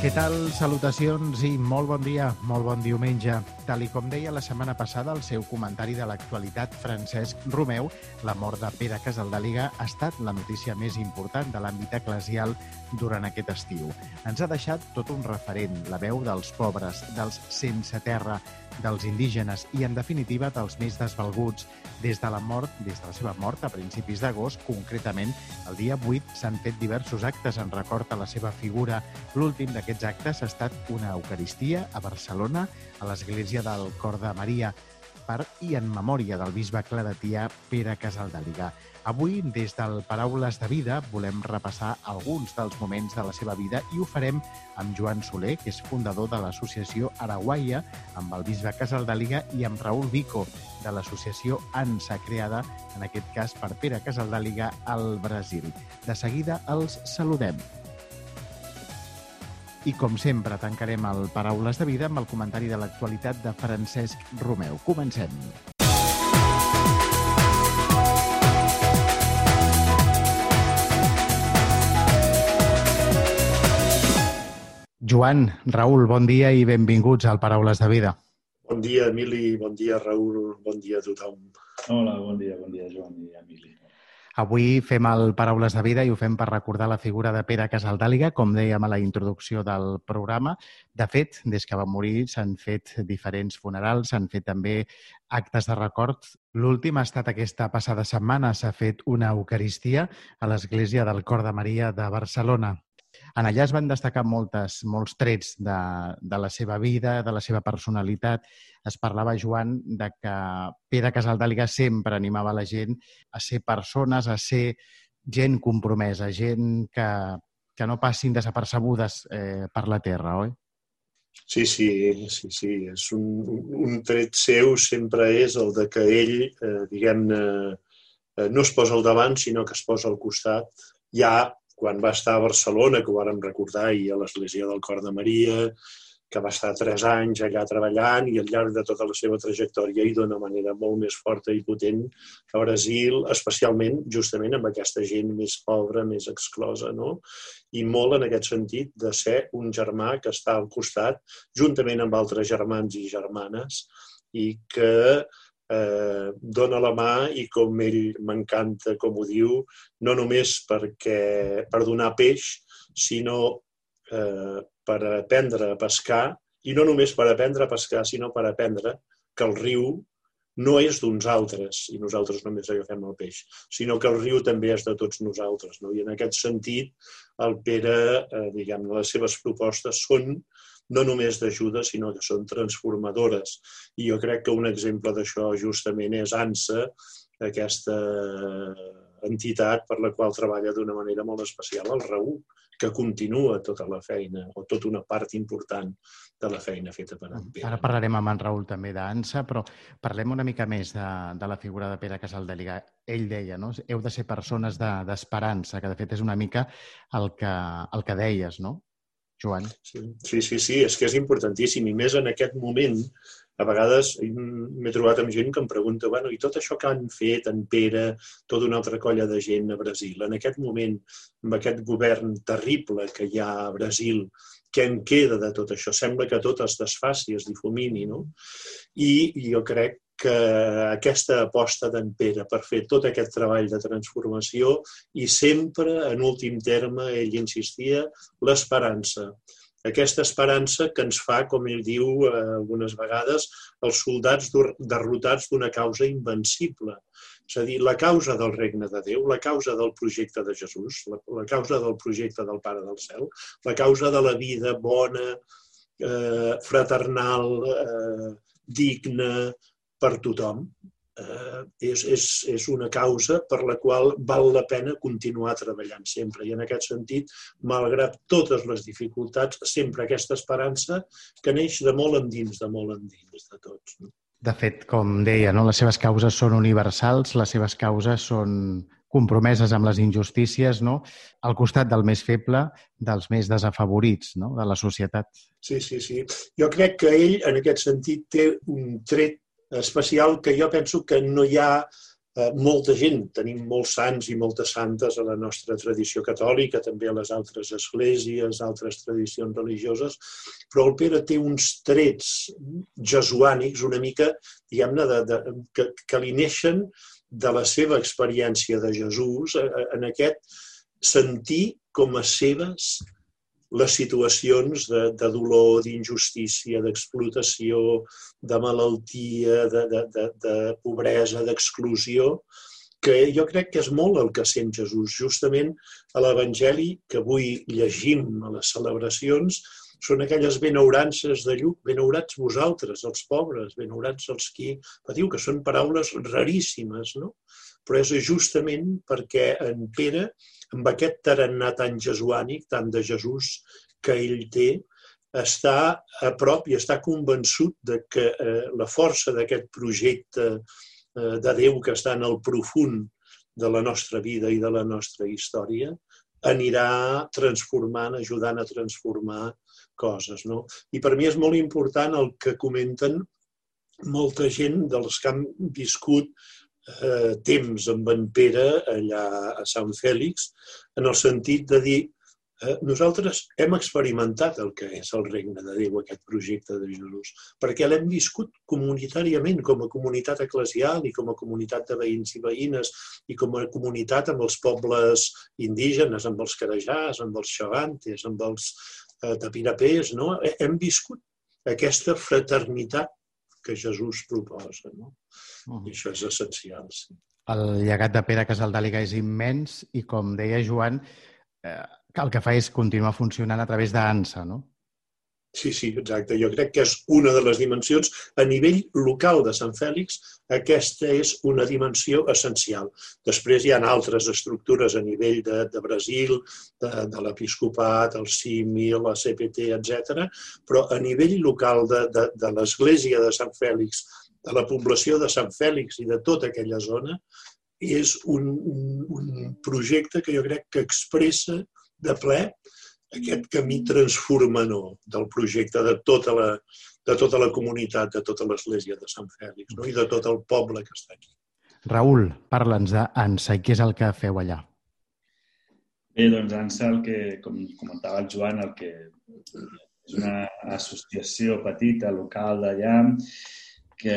Què tal? Salutacions i molt bon dia, molt bon diumenge. Tal i com deia la setmana passada el seu comentari de l'actualitat, Francesc Romeu, la mort de Pere Casaldàliga ha estat la notícia més important de l'àmbit eclesial durant aquest estiu. Ens ha deixat tot un referent, la veu dels pobres, dels sense terra, dels indígenes i, en definitiva, dels més desvalguts. Des de la mort, des de la seva mort a principis d'agost, concretament el dia 8, s'han fet diversos actes en record a la seva figura. L'últim d'aquests actes ha estat una Eucaristia a Barcelona, a l'església del Cor de Maria, per i en memòria del bisbe claretià Pere Casaldàliga. Avui, des del Paraules de Vida, volem repassar alguns dels moments de la seva vida i ho farem amb Joan Soler, que és fundador de l'associació Araguaia, amb el bisbe Casaldàliga i amb Raül Vico, de l'associació ANSA, creada, en aquest cas, per Pere Casaldàliga al Brasil. De seguida els saludem. I com sempre, tancarem el Paraules de Vida amb el comentari de l'actualitat de Francesc Romeu. Comencem. Joan, Raül, bon dia i benvinguts al Paraules de Vida. Bon dia, Emili, bon dia, Raül, bon dia a tothom. Hola, bon dia, bon dia, Joan i Emili. Avui fem el Paraules de Vida i ho fem per recordar la figura de Pere Casaldàliga, com dèiem a la introducció del programa. De fet, des que va morir s'han fet diferents funerals, s'han fet també actes de record. L'últim ha estat aquesta passada setmana. S'ha fet una Eucaristia a l'Església del Cor de Maria de Barcelona. En allà es van destacar moltes, molts trets de, de la seva vida, de la seva personalitat. Es parlava, Joan, de que Pere Casaldàliga sempre animava la gent a ser persones, a ser gent compromesa, gent que, que no passin desapercebudes eh, per la terra, oi? Sí, sí, sí, sí. És un, un tret seu sempre és el de que ell, eh, diguem-ne, eh, no es posa al davant, sinó que es posa al costat. Ja quan va estar a Barcelona, que ho vàrem recordar, i a l'Església del Cor de Maria, que va estar tres anys allà treballant i al llarg de tota la seva trajectòria i d'una manera molt més forta i potent a Brasil, especialment justament amb aquesta gent més pobra, més exclosa, no? I molt en aquest sentit de ser un germà que està al costat, juntament amb altres germans i germanes, i que eh, dona la mà i com ell m'encanta, com ho diu, no només perquè, per donar peix, sinó eh, per aprendre a pescar, i no només per aprendre a pescar, sinó per aprendre que el riu no és d'uns altres i nosaltres només agafem el peix, sinó que el riu també és de tots nosaltres. No? I en aquest sentit, el Pere, eh, diguem les seves propostes són no només d'ajuda, sinó que són transformadores. I jo crec que un exemple d'això justament és ANSA, aquesta entitat per la qual treballa d'una manera molt especial el Raül, que continua tota la feina, o tota una part important de la feina feta per en Pere. Ara parlarem amb en Raül també d'ANSA, però parlem una mica més de, de la figura de Pere Casaldeliga. Ell deia, no? heu de ser persones d'esperança, de, que de fet és una mica el que, el que deies, no? Joan. Sí, sí, sí, és que és importantíssim i més en aquest moment a vegades m'he trobat amb gent que em pregunta bueno, i tot això que han fet en Pere, tota una altra colla de gent a Brasil, en aquest moment, amb aquest govern terrible que hi ha a Brasil, què en queda de tot això? Sembla que tot es desfaci, es difumini, no? I, jo crec que aquesta aposta d'en Pere per fer tot aquest treball de transformació i sempre, en últim terme, ell insistia, l'esperança. Aquesta esperança que ens fa, com ell diu eh, algunes vegades, els soldats derrotats d'una causa invencible. És a dir, la causa del regne de Déu, la causa del projecte de Jesús, la, la causa del projecte del Pare del Cel, la causa de la vida bona, eh, fraternal, eh, digna, per tothom, eh, és, és, és una causa per la qual val la pena continuar treballant sempre. I en aquest sentit, malgrat totes les dificultats, sempre aquesta esperança que neix de molt endins, de molt endins de tots. No? De fet, com deia, no? les seves causes són universals, les seves causes són compromeses amb les injustícies, no? al costat del més feble, dels més desafavorits no? de la societat. Sí, sí, sí. Jo crec que ell, en aquest sentit, té un tret especial que jo penso que no hi ha eh, molta gent. Tenim molts sants i moltes santes a la nostra tradició catòlica, també a les altres esglésies, altres tradicions religioses, però el Pere té uns trets jesuànics una mica, diguem-ne, que, que li neixen de la seva experiència de Jesús eh, eh, en aquest sentir com a seves les situacions de, de dolor, d'injustícia, d'explotació, de malaltia, de, de, de, de pobresa, d'exclusió, que jo crec que és molt el que sent Jesús. Justament a l'Evangeli que avui llegim a les celebracions, són aquelles benaurances de Lluc, benaurats vosaltres, els pobres, benaurats els qui patiu, que són paraules raríssimes, no? Però és justament perquè en Pere, amb aquest tarannà tan jesuànic, tant de Jesús que ell té, està a prop i està convençut de que eh, la força d'aquest projecte eh, de Déu que està en el profund de la nostra vida i de la nostra història anirà transformant, ajudant a transformar coses. No? I per mi és molt important el que comenten molta gent dels que han viscut eh, temps amb en Pere allà a Sant Fèlix, en el sentit de dir Eh, nosaltres hem experimentat el que és el regne de Déu, aquest projecte de Jesús, perquè l'hem viscut comunitàriament, com a comunitat eclesial i com a comunitat de veïns i veïnes i com a comunitat amb els pobles indígenes, amb els carajars, amb els xavantes, amb els eh, tapirapers, no? Hem viscut aquesta fraternitat que Jesús proposa, no? Uh -huh. I això és essencial, sí. El llegat de Pere Casaldàliga és immens i, com deia Joan, eh, el que fa és continuar funcionant a través d'ANSA, no? Sí, sí, exacte. Jo crec que és una de les dimensions. A nivell local de Sant Fèlix, aquesta és una dimensió essencial. Després hi ha altres estructures a nivell de, de Brasil, de, de l'Episcopat, el CIMI, la CPT, etc. Però a nivell local de, de, de l'Església de Sant Fèlix, de la població de Sant Fèlix i de tota aquella zona, és un, un, un projecte que jo crec que expressa de ple aquest camí transformador del projecte de tota la, de tota la comunitat, de tota l'església de Sant Fèlix no? i de tot el poble que està aquí. Raül, parla'ns d'ANSA i què és el que feu allà? Bé, doncs ANSA, el que, com comentava el Joan, el que és una associació petita, local d'allà, que,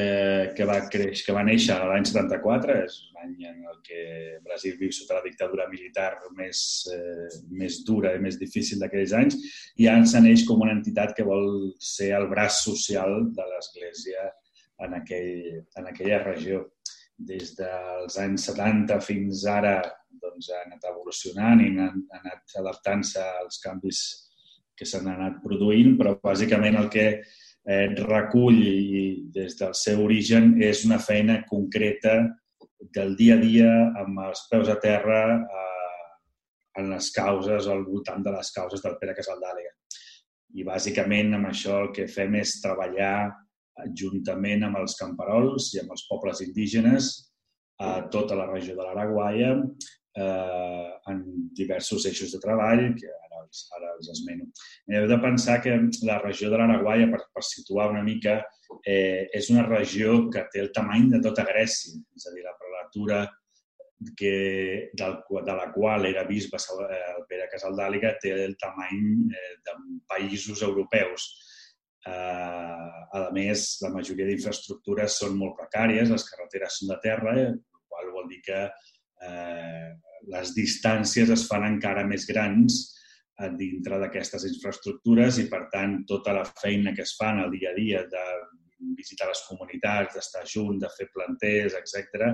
que, va creix, que va néixer l'any 74, és l'any en el que Brasil viu sota la dictadura militar més, eh, més dura i més difícil d'aquells anys, i ANSA neix com una entitat que vol ser el braç social de l'Església en, aquell, en aquella regió. Des dels anys 70 fins ara doncs, ha anat evolucionant i han anat adaptant-se als canvis que s'han anat produint, però bàsicament el que eh, recull i des del seu origen és una feina concreta del dia a dia amb els peus a terra eh, en les causes, al voltant de les causes del Pere Casaldàliga. I bàsicament amb això el que fem és treballar juntament amb els camperols i amb els pobles indígenes a tota la regió de l'Araguaia eh, en diversos eixos de treball, que ara els esmeno. Heu de pensar que la regió de l'Araguaia, per, per situar una mica, eh, és una regió que té el tamany de tota Grècia, és a dir, la prelatura que, del, de la qual era bisbe eh, el Pere Casaldàliga té el tamany eh, de països europeus. Eh, a més, la majoria d'infraestructures són molt precàries, les carreteres són de terra, eh, el qual vol dir que eh, les distàncies es fan encara més grans dintre d'aquestes infraestructures i, per tant, tota la feina que es fa en el dia a dia de visitar les comunitats, d'estar junts, de fer planters, etc.,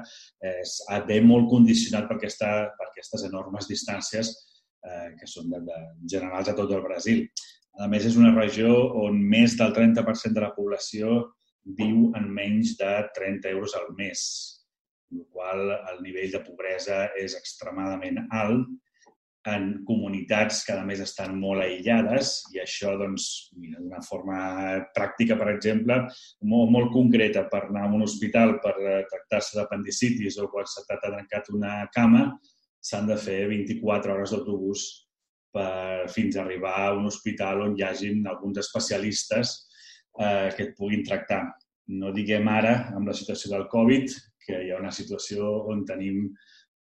és, de molt condicionat per, aquesta, per aquestes enormes distàncies eh, que són de, de, generals a tot el Brasil. A més, és una regió on més del 30% de la població viu en menys de 30 euros al mes, el qual el nivell de pobresa és extremadament alt en comunitats que a més estan molt aïllades i això, doncs, d'una forma pràctica, per exemple, molt, molt concreta per anar a un hospital per eh, tractar-se d'apendicitis o quan s'ha tancat una cama, s'han de fer 24 hores d'autobús per, fins a arribar a un hospital on hi hagin alguns especialistes eh, que et puguin tractar. No diguem ara, amb la situació del Covid, que hi ha una situació on tenim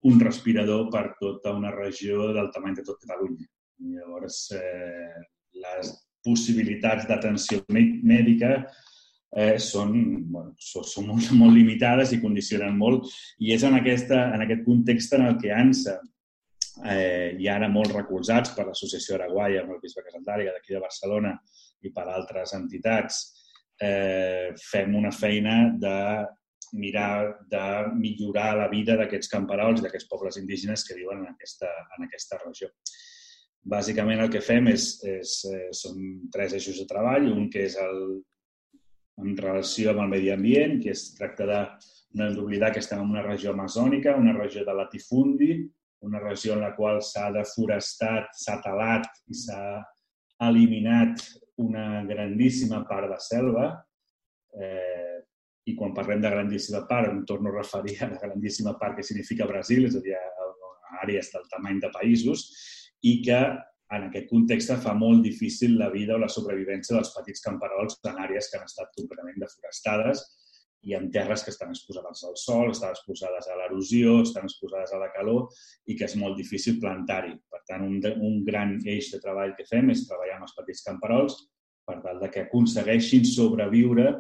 un respirador per tota una regió del tamany de tot Catalunya. Llavors, eh, les possibilitats d'atenció mèdica eh, són, bueno, són, són molt, molt limitades i condicionen molt i és en, aquesta, en aquest context en el que ANSA, eh, i ara molt recolzats per l'Associació Araguaia amb el Bisbe Casaldàriga d'aquí de Barcelona i per altres entitats, eh, fem una feina de mirar de millorar la vida d'aquests camperols i d'aquests pobles indígenes que viuen en aquesta, en aquesta regió. Bàsicament el que fem és, és, eh, són tres eixos de treball, un que és el, en relació amb el medi ambient, que es tracta de no hem d'oblidar que estem en una regió amazònica, una regió de latifundi, una regió en la qual s'ha deforestat, s'ha talat i s'ha eliminat una grandíssima part de selva. Eh, i quan parlem de grandíssima part em torno a referir a la grandíssima part que significa Brasil, és a dir, a àrees del tamany de països, i que en aquest context fa molt difícil la vida o la sobrevivència dels petits camperols en àrees que han estat completament deforestades i en terres que estan exposades al sol, estan exposades a l'erosió, estan exposades a la calor i que és molt difícil plantar-hi. Per tant, un, un gran eix de treball que fem és treballar amb els petits camperols per tal de que aconsegueixin sobreviure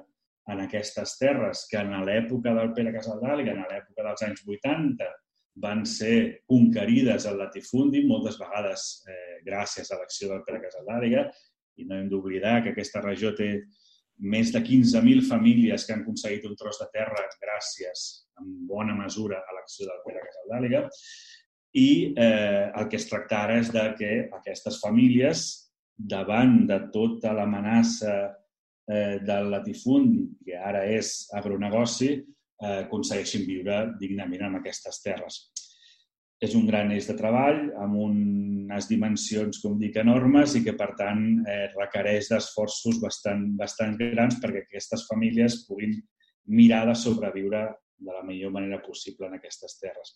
en aquestes terres que en l'època del Pere Casaldàliga, en l'època dels anys 80, van ser conquerides al latifundi, moltes vegades eh, gràcies a l'acció del Pere Casaldàliga, i no hem d'oblidar que aquesta regió té més de 15.000 famílies que han aconseguit un tros de terra gràcies, en bona mesura, a l'acció del Pere Casaldàliga. I eh, el que es tracta ara és de que aquestes famílies, davant de tota l'amenaça eh, del latifundi, que ara és agronegoci, eh, aconsegueixin viure dignament en aquestes terres. És un gran eix de treball amb unes dimensions, com dic, enormes i que, per tant, eh, requereix d'esforços bastant, bastant grans perquè aquestes famílies puguin mirar de sobreviure de la millor manera possible en aquestes terres.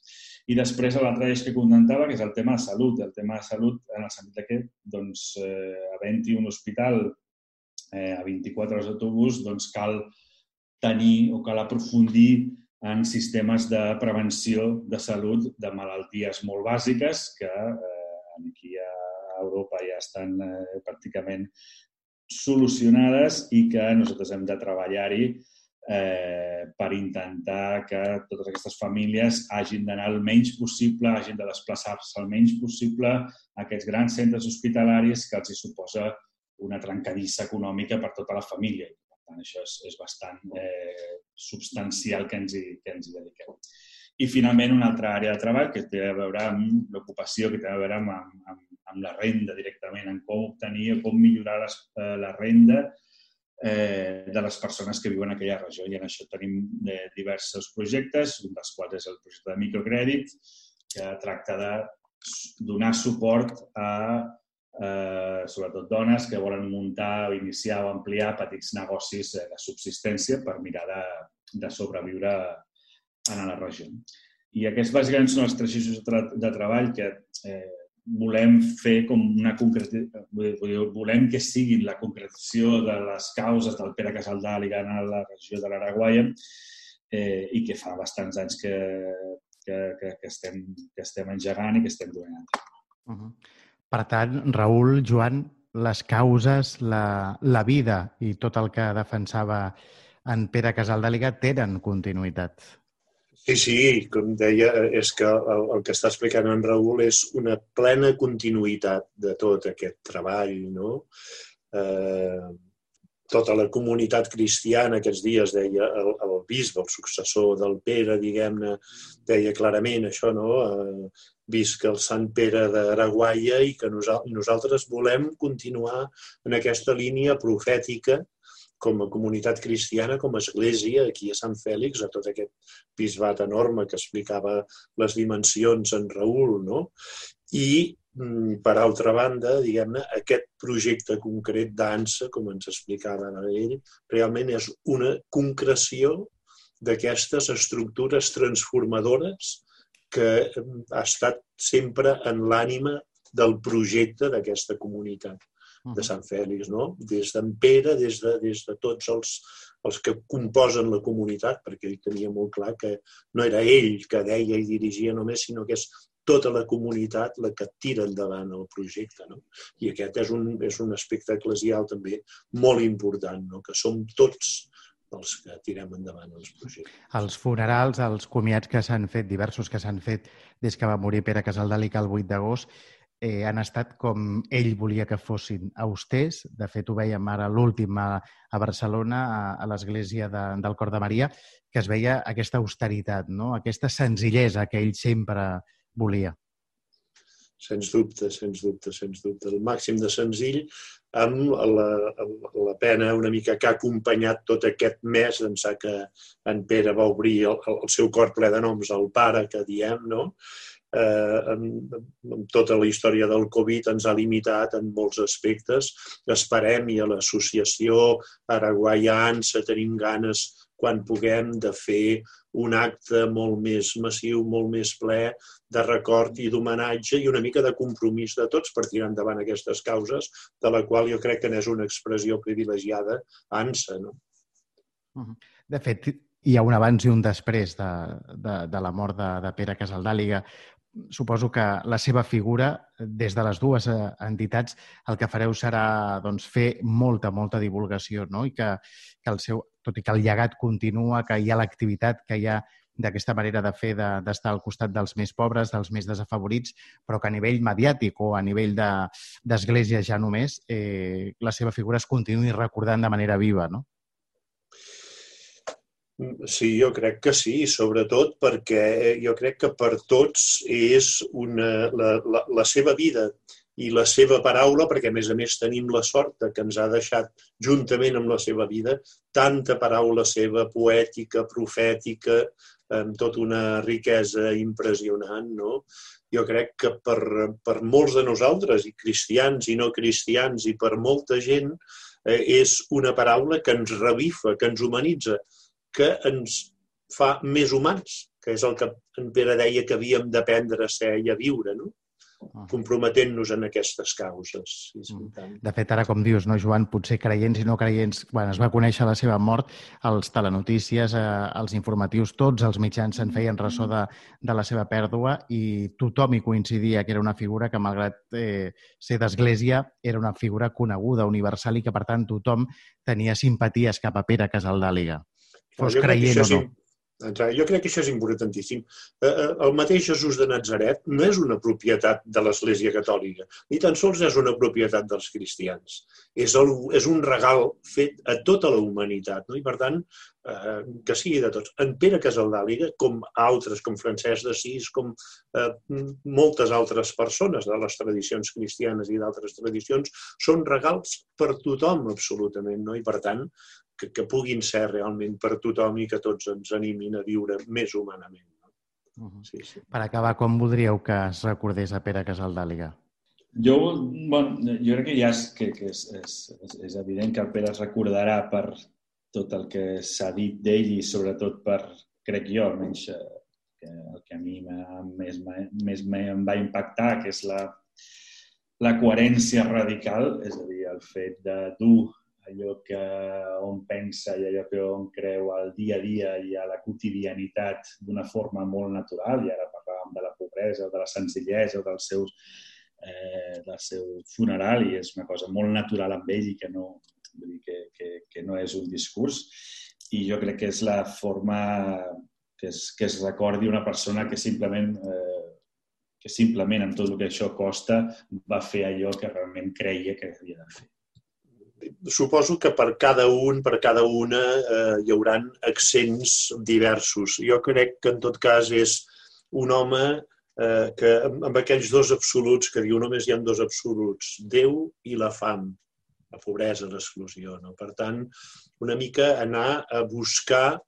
I després l'altre eix que comentava, que és el tema de salut. El tema de salut en el sentit que, doncs, eh, havent-hi un hospital eh, a 24 hores d'autobús, doncs cal tenir o cal aprofundir en sistemes de prevenció de salut de malalties molt bàsiques que eh, aquí a Europa ja estan eh, pràcticament solucionades i que nosaltres hem de treballar-hi eh, per intentar que totes aquestes famílies hagin d'anar el menys possible, hagin de desplaçar-se el menys possible a aquests grans centres hospitalaris que els hi suposa una trencadissa econòmica per tota la família. Per tant, això és, és bastant eh, substancial que ens, hi, que ens hi dediquem. I, finalment, una altra àrea de treball que té a veure amb l'ocupació, que té a veure amb, amb, amb la renda directament, en com obtenir o com millorar les, eh, la renda eh, de les persones que viuen en aquella regió. I en això tenim eh, diversos projectes, un dels quals és el projecte de microcrèdit, que tracta de donar suport a eh, sobretot dones que volen muntar o iniciar o ampliar petits negocis eh, de subsistència per mirar de, de sobreviure en la regió. I aquests bàsicament són els tres eixos de, treball que eh, volem fer com una concretizació, volem que siguin la concretització de les causes del Pere Casaldàliga a la regió de l'Araguaia eh, i que fa bastants anys que, que, que, que, estem, que estem engegant i que estem donant. Uh -huh. Per tant, Raül, Joan, les causes, la, la vida i tot el que defensava en Pere Casaldàliga tenen continuïtat. Sí, sí, com deia, és que el, el que està explicant en Raül és una plena continuïtat de tot aquest treball, no? Eh, tota la comunitat cristiana aquests dies, deia el, el bisbe, el successor del Pere, diguem-ne, deia clarament això, no? Eh, visca el Sant Pere d'Araguaia i que nosaltres volem continuar en aquesta línia profètica com a comunitat cristiana, com a església, aquí a Sant Fèlix, a tot aquest bisbat enorme que explicava les dimensions en Raül, no? I mm, per altra banda, diguem-ne, aquest projecte concret d'ANSA, com ens explicava ell, realment és una concreció d'aquestes estructures transformadores que ha estat sempre en l'ànima del projecte d'aquesta comunitat de Sant Fèlix, no? des d'en Pere, des de, des de tots els, els que composen la comunitat, perquè ell tenia molt clar que no era ell que deia i dirigia només, sinó que és tota la comunitat la que tira endavant el projecte. No? I aquest és un, és un aspecte eclesial també molt important, no? que som tots els que tirem endavant els projectes. Els funerals, els comiats que s'han fet, diversos que s'han fet des que va morir Pere Casaldàlica el 8 d'agost, eh, han estat com ell volia que fossin austers. De fet, ho veiem ara l'últim a, a Barcelona, a, a l'església de, del Cor de Maria, que es veia aquesta austeritat, no? aquesta senzillesa que ell sempre volia. Sens dubte, sens dubte, sens dubte. El màxim de senzill amb la, la pena una mica que ha acompanyat tot aquest mes d'ençà que en Pere va obrir el, el seu cor ple de noms al pare, que diem, no? eh, amb, amb tota la història del Covid ens ha limitat en molts aspectes. Esperem i a l'associació Araguaians tenim ganes quan puguem de fer un acte molt més massiu, molt més ple de record i d'homenatge i una mica de compromís de tots per tirar endavant aquestes causes, de la qual jo crec que n'és una expressió privilegiada ANSA. No? De fet, hi ha un abans i un després de, de, de la mort de, de Pere Casaldàliga suposo que la seva figura, des de les dues eh, entitats, el que fareu serà doncs, fer molta, molta divulgació, no? I que, que el seu, tot i que el llegat continua, que hi ha l'activitat, que hi ha d'aquesta manera de fer d'estar de, al costat dels més pobres, dels més desafavorits, però que a nivell mediàtic o a nivell d'església de, ja només, eh, la seva figura es continuï recordant de manera viva, no? Sí, jo crec que sí, sobretot perquè eh, jo crec que per tots és una, la, la, la seva vida i la seva paraula, perquè a més a més tenim la sort que ens ha deixat, juntament amb la seva vida, tanta paraula seva poètica, profètica, amb tota una riquesa impressionant, no? Jo crec que per, per molts de nosaltres, i cristians i no cristians, i per molta gent, eh, és una paraula que ens revifa, que ens humanitza, que ens fa més humans, que és el que en Pere deia que havíem d'aprendre a ser i a viure, no? Ah. comprometent-nos en aquestes causes. Mm. de fet, ara, com dius, no, Joan, potser creients i no creients, quan es va conèixer la seva mort, els telenotícies, eh, els informatius, tots els mitjans se'n feien ressò de, de la seva pèrdua i tothom hi coincidia que era una figura que, malgrat eh, ser d'església, era una figura coneguda, universal i que, per tant, tothom tenia simpaties cap a Pere Casaldàliga fos creient o no. Jo crec que això és importantíssim. Eh, eh, el mateix Jesús de Nazaret no és una propietat de l'Església Catòlica, ni tan sols és una propietat dels cristians. És, el, és un regal fet a tota la humanitat, no? i per tant, eh, que sigui de tots. En Pere Casaldàliga, com altres, com Francesc d'Assís, com eh, moltes altres persones de les tradicions cristianes i d'altres tradicions, són regals per tothom, absolutament, no? i per tant, que, que puguin ser realment per tothom i que tots ens animin a viure més humanament. No? Uh -huh. sí, sí. Per acabar, com voldríeu que es recordés a Pere Casaldàliga? Jo, bueno, jo crec que ja és, que, que és, és, és evident que el Pere es recordarà per tot el que s'ha dit d'ell i sobretot per, crec jo, almenys eh, que el que a mi més, més em va impactar, que és la, la coherència radical, és a dir, el fet de dur allò que on pensa i allò que on creu al dia a dia i a la quotidianitat d'una forma molt natural. I ara parlàvem de la pobresa, de la senzillesa, del seu, eh, del seu funeral i és una cosa molt natural amb ell i que no, vull dir, que, que, que no és un discurs. I jo crec que és la forma que es, que es recordi una persona que simplement eh, que simplement amb tot el que això costa va fer allò que realment creia que havia de fer suposo que per cada un, per cada una, eh, hi hauran accents diversos. Jo crec que en tot cas és un home eh, que amb aquells dos absoluts que diu només hi ha dos absoluts, Déu i la fam, la pobresa, l'exclusió. No? Per tant, una mica anar a buscar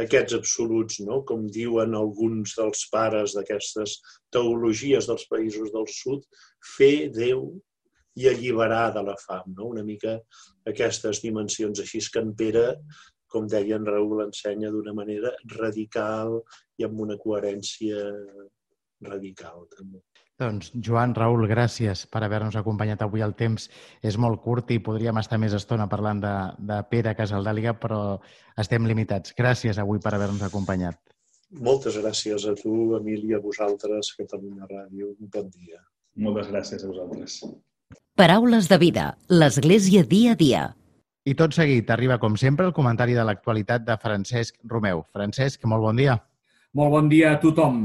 aquests absoluts, no? com diuen alguns dels pares d'aquestes teologies dels països del sud, fer Déu i alliberar de la fam. No? Una mica aquestes dimensions. Així que en Pere, com deia en Raül, ensenya d'una manera radical i amb una coherència radical també. Doncs, Joan, Raül, gràcies per haver-nos acompanyat avui. El temps és molt curt i podríem estar més estona parlant de, de Pere Casaldàliga, però estem limitats. Gràcies avui per haver-nos acompanyat. Moltes gràcies a tu, Emília, a vosaltres, Catalunya Ràdio. Un bon dia. Moltes gràcies a vosaltres. Paraules de vida. L'Església dia a dia. I tot seguit arriba, com sempre, el comentari de l'actualitat de Francesc Romeu. Francesc, molt bon dia. Molt bon dia a tothom.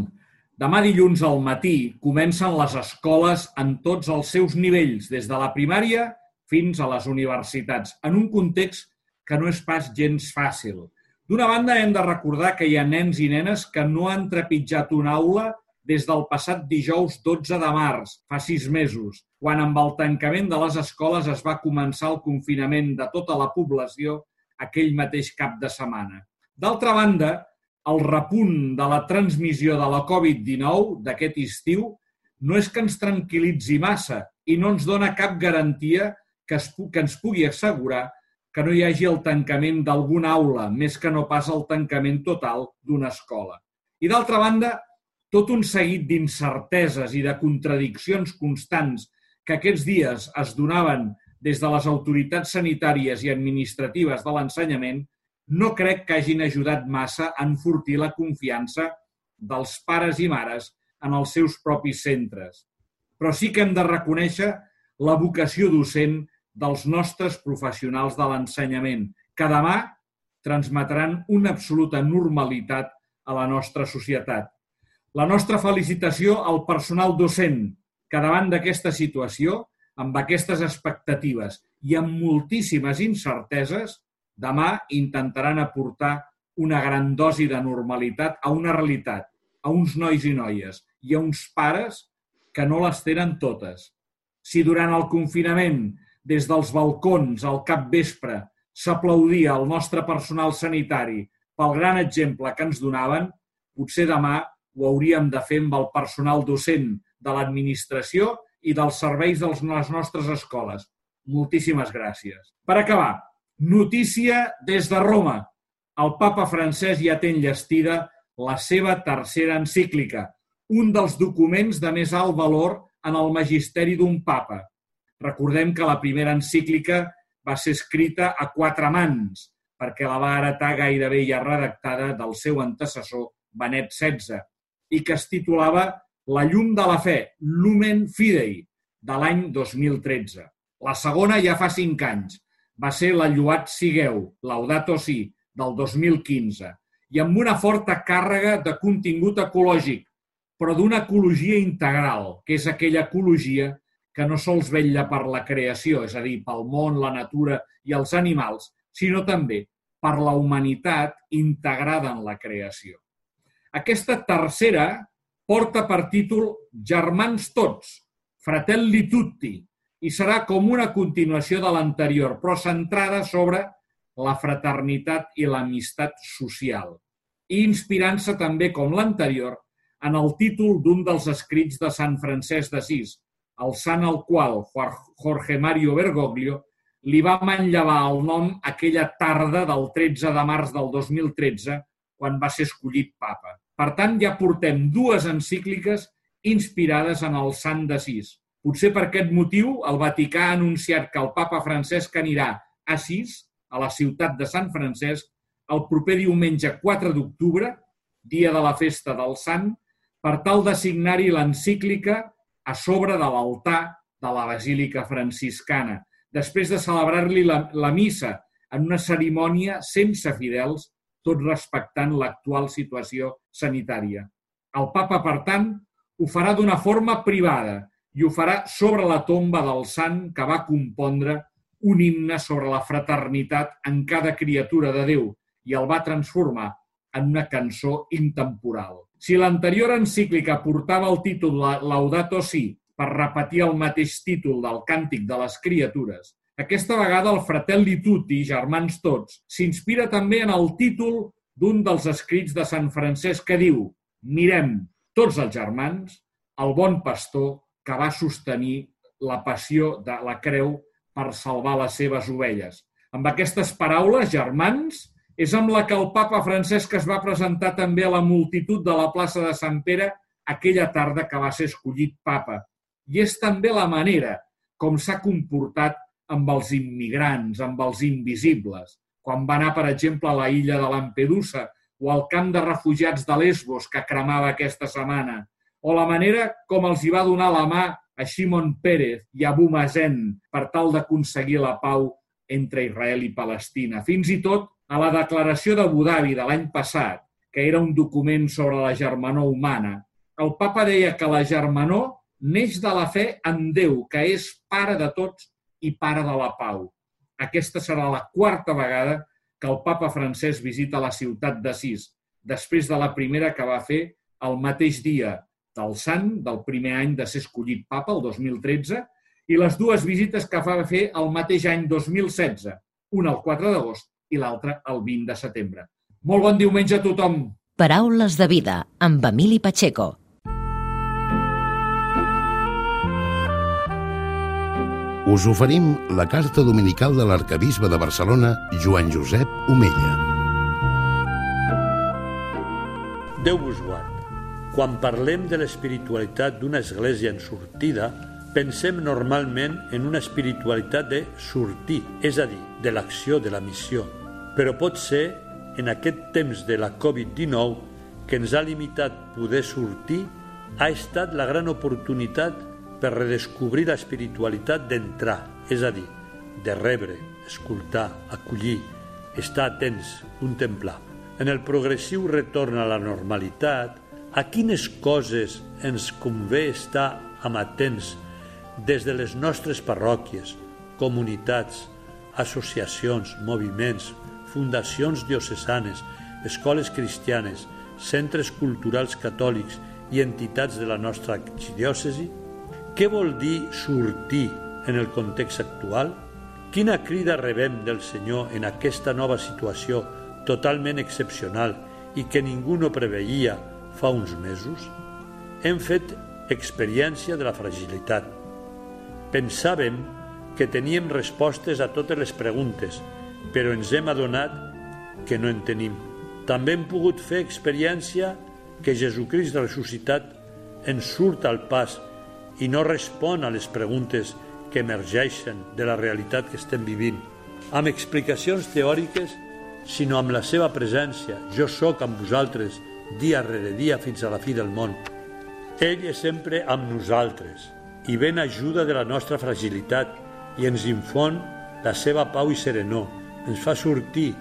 Demà dilluns al matí comencen les escoles en tots els seus nivells, des de la primària fins a les universitats, en un context que no és pas gens fàcil. D'una banda, hem de recordar que hi ha nens i nenes que no han trepitjat una aula des del passat dijous 12 de març, fa sis mesos, quan amb el tancament de les escoles es va començar el confinament de tota la població aquell mateix cap de setmana. D'altra banda, el repunt de la transmissió de la Covid-19 d'aquest estiu no és que ens tranquil·litzi massa i no ens dona cap garantia que, es, que ens pugui assegurar que no hi hagi el tancament d'alguna aula, més que no pas el tancament total d'una escola. I d'altra banda, tot un seguit d'incerteses i de contradiccions constants que aquests dies es donaven des de les autoritats sanitàries i administratives de l'ensenyament no crec que hagin ajudat massa a enfortir la confiança dels pares i mares en els seus propis centres. Però sí que hem de reconèixer la vocació docent dels nostres professionals de l'ensenyament, que demà transmetran una absoluta normalitat a la nostra societat. La nostra felicitació al personal docent, que davant d'aquesta situació, amb aquestes expectatives i amb moltíssimes incerteses, demà intentaran aportar una gran dosi de normalitat a una realitat, a uns nois i noies i a uns pares que no les tenen totes. Si durant el confinament, des dels balcons al cap vespre, s'aplaudia el nostre personal sanitari pel gran exemple que ens donaven, potser demà ho hauríem de fer amb el personal docent de l'administració i dels serveis de les nostres escoles. Moltíssimes gràcies. Per acabar, Notícia des de Roma. El papa francès ja té enllestida la seva tercera encíclica, un dels documents de més alt valor en el magisteri d'un papa. Recordem que la primera encíclica va ser escrita a quatre mans, perquè la va heretar gairebé ja redactada del seu antecessor, Benet XVI, i que es titulava La llum de la fe, Lumen Fidei, de l'any 2013. La segona ja fa cinc anys, va ser la Lluat Sigueu, Laudato Si, del 2015, i amb una forta càrrega de contingut ecològic, però d'una ecologia integral, que és aquella ecologia que no sols vetlla per la creació, és a dir, pel món, la natura i els animals, sinó també per la humanitat integrada en la creació. Aquesta tercera porta per títol Germans tots, Fratelli tutti, i serà com una continuació de l'anterior, però centrada sobre la fraternitat i l'amistat social, i inspirant-se també, com l'anterior, en el títol d'un dels escrits de Sant Francesc d'Assís, el sant al qual Jorge Mario Bergoglio li va manllevar el nom aquella tarda del 13 de març del 2013, quan va ser escollit papa. Per tant, ja portem dues encícliques inspirades en el sant d'Assís, Potser per aquest motiu el Vaticà ha anunciat que el papa Francesc anirà a Sis, a la ciutat de Sant Francesc, el proper diumenge 4 d'octubre, dia de la festa del Sant, per tal de signar-hi l'encíclica a sobre de l'altar de la Basílica Franciscana, després de celebrar-li la, la missa en una cerimònia sense fidels, tot respectant l'actual situació sanitària. El papa, per tant, ho farà d'una forma privada, i ho farà sobre la tomba del sant que va compondre un himne sobre la fraternitat en cada criatura de Déu i el va transformar en una cançó intemporal. Si l'anterior encíclica portava el títol Laudato Si per repetir el mateix títol del Càntic de les Criatures, aquesta vegada el Fratelli Tutti, germans tots, s'inspira també en el títol d'un dels escrits de Sant Francesc que diu «Mirem tots els germans, el bon pastor que va sostenir la passió de la creu per salvar les seves ovelles». Amb aquestes paraules, germans, és amb la que el papa Francesc es va presentar també a la multitud de la plaça de Sant Pere aquella tarda que va ser escollit papa. I és també la manera com s'ha comportat amb els immigrants, amb els invisibles. Quan va anar, per exemple, a la illa de Lampedusa o al camp de refugiats de Lesbos que cremava aquesta setmana, o la manera com els hi va donar la mà a Shimon Pérez i a Abu Mazen per tal d'aconseguir la pau entre Israel i Palestina. Fins i tot a la declaració d'Abu Dhabi de l'any passat, que era un document sobre la germanor humana, el papa deia que la germanor neix de la fe en Déu, que és pare de tots i pare de la pau. Aquesta serà la quarta vegada que el papa francès visita la ciutat d'Assís, després de la primera que va fer el mateix dia del sant, del primer any de ser escollit papa, el 2013, i les dues visites que va fer el mateix any 2016, una el 4 d'agost i l'altra el 20 de setembre. Molt bon diumenge a tothom! Paraules de vida amb Emili Pacheco. Us oferim la carta dominical de l'arcabisbe de Barcelona, Joan Josep Omella. Déu vos guard. Quan parlem de l'espiritualitat d'una església en sortida, pensem normalment en una espiritualitat de sortir, és a dir, de l'acció, de la missió. Però pot ser, en aquest temps de la Covid-19, que ens ha limitat poder sortir, ha estat la gran oportunitat per redescobrir l'espiritualitat d'entrar, és a dir, de rebre, escoltar, acollir, estar atents, contemplar. En el progressiu retorn a la normalitat, a quines coses ens convé estar amatents des de les nostres parròquies, comunitats, associacions, moviments, fundacions diocesanes, escoles cristianes, centres culturals catòlics i entitats de la nostra arxidiòcesi? Què vol dir sortir en el context actual? Quina crida rebem del Senyor en aquesta nova situació totalment excepcional i que ningú no preveia fa uns mesos? Hem fet experiència de la fragilitat. Pensàvem que teníem respostes a totes les preguntes, però ens hem adonat que no en tenim. També hem pogut fer experiència que Jesucrist ressuscitat ens surt al pas i no respon a les preguntes que emergeixen de la realitat que estem vivint, amb explicacions teòriques, sinó amb la seva presència. Jo sóc amb vosaltres dia rere dia fins a la fi del món. Ell és sempre amb nosaltres i ven ajuda de la nostra fragilitat i ens infon la seva pau i serenor. Ens fa sortir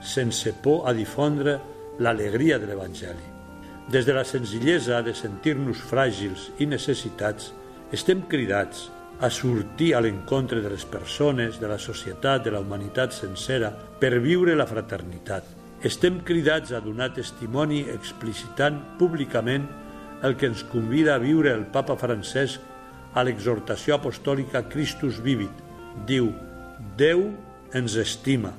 sense por a difondre l'alegria de l'Evangeli. Des de la senzillesa de sentir-nos fràgils i necessitats, estem cridats a sortir a l'encontre de les persones, de la societat, de la humanitat sencera, per viure la fraternitat. Estem cridats a donar testimoni explicitant públicament el que ens convida a viure el papa Francesc a l'exhortació apostòlica Christus Vivit. Diu, Déu ens estima,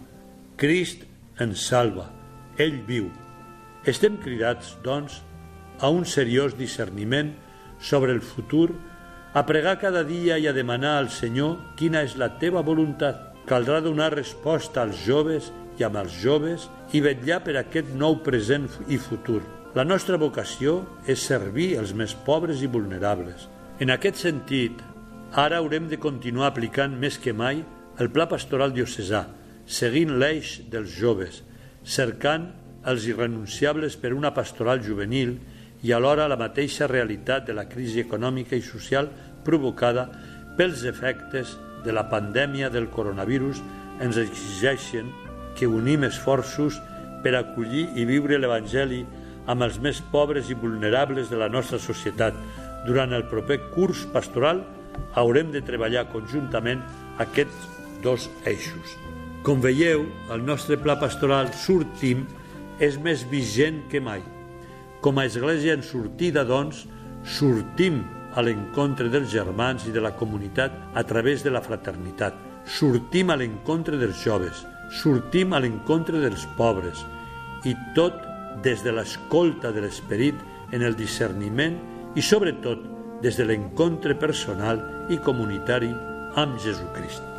Crist ens salva, ell viu. Estem cridats, doncs, a un seriós discerniment sobre el futur, a pregar cada dia i a demanar al Senyor quina és la teva voluntat. Caldrà donar resposta als joves i amb els joves i vetllar per aquest nou present i futur. La nostra vocació és servir els més pobres i vulnerables. En aquest sentit, ara haurem de continuar aplicant més que mai el pla pastoral diocesà, seguint l'eix dels joves, cercant els irrenunciables per una pastoral juvenil i alhora la mateixa realitat de la crisi econòmica i social provocada pels efectes de la pandèmia del coronavirus ens exigeixen que unim esforços per acollir i viure l'Evangeli amb els més pobres i vulnerables de la nostra societat. Durant el proper curs pastoral haurem de treballar conjuntament aquests dos eixos. Com veieu, el nostre pla pastoral Sortim és més vigent que mai. Com a església en sortida, doncs, sortim a l'encontre dels germans i de la comunitat a través de la fraternitat. Sortim a l'encontre dels joves, sortim a l'encontre dels pobres i tot des de l'escolta de l'esperit en el discerniment i sobretot des de l'encontre personal i comunitari amb Jesucrist.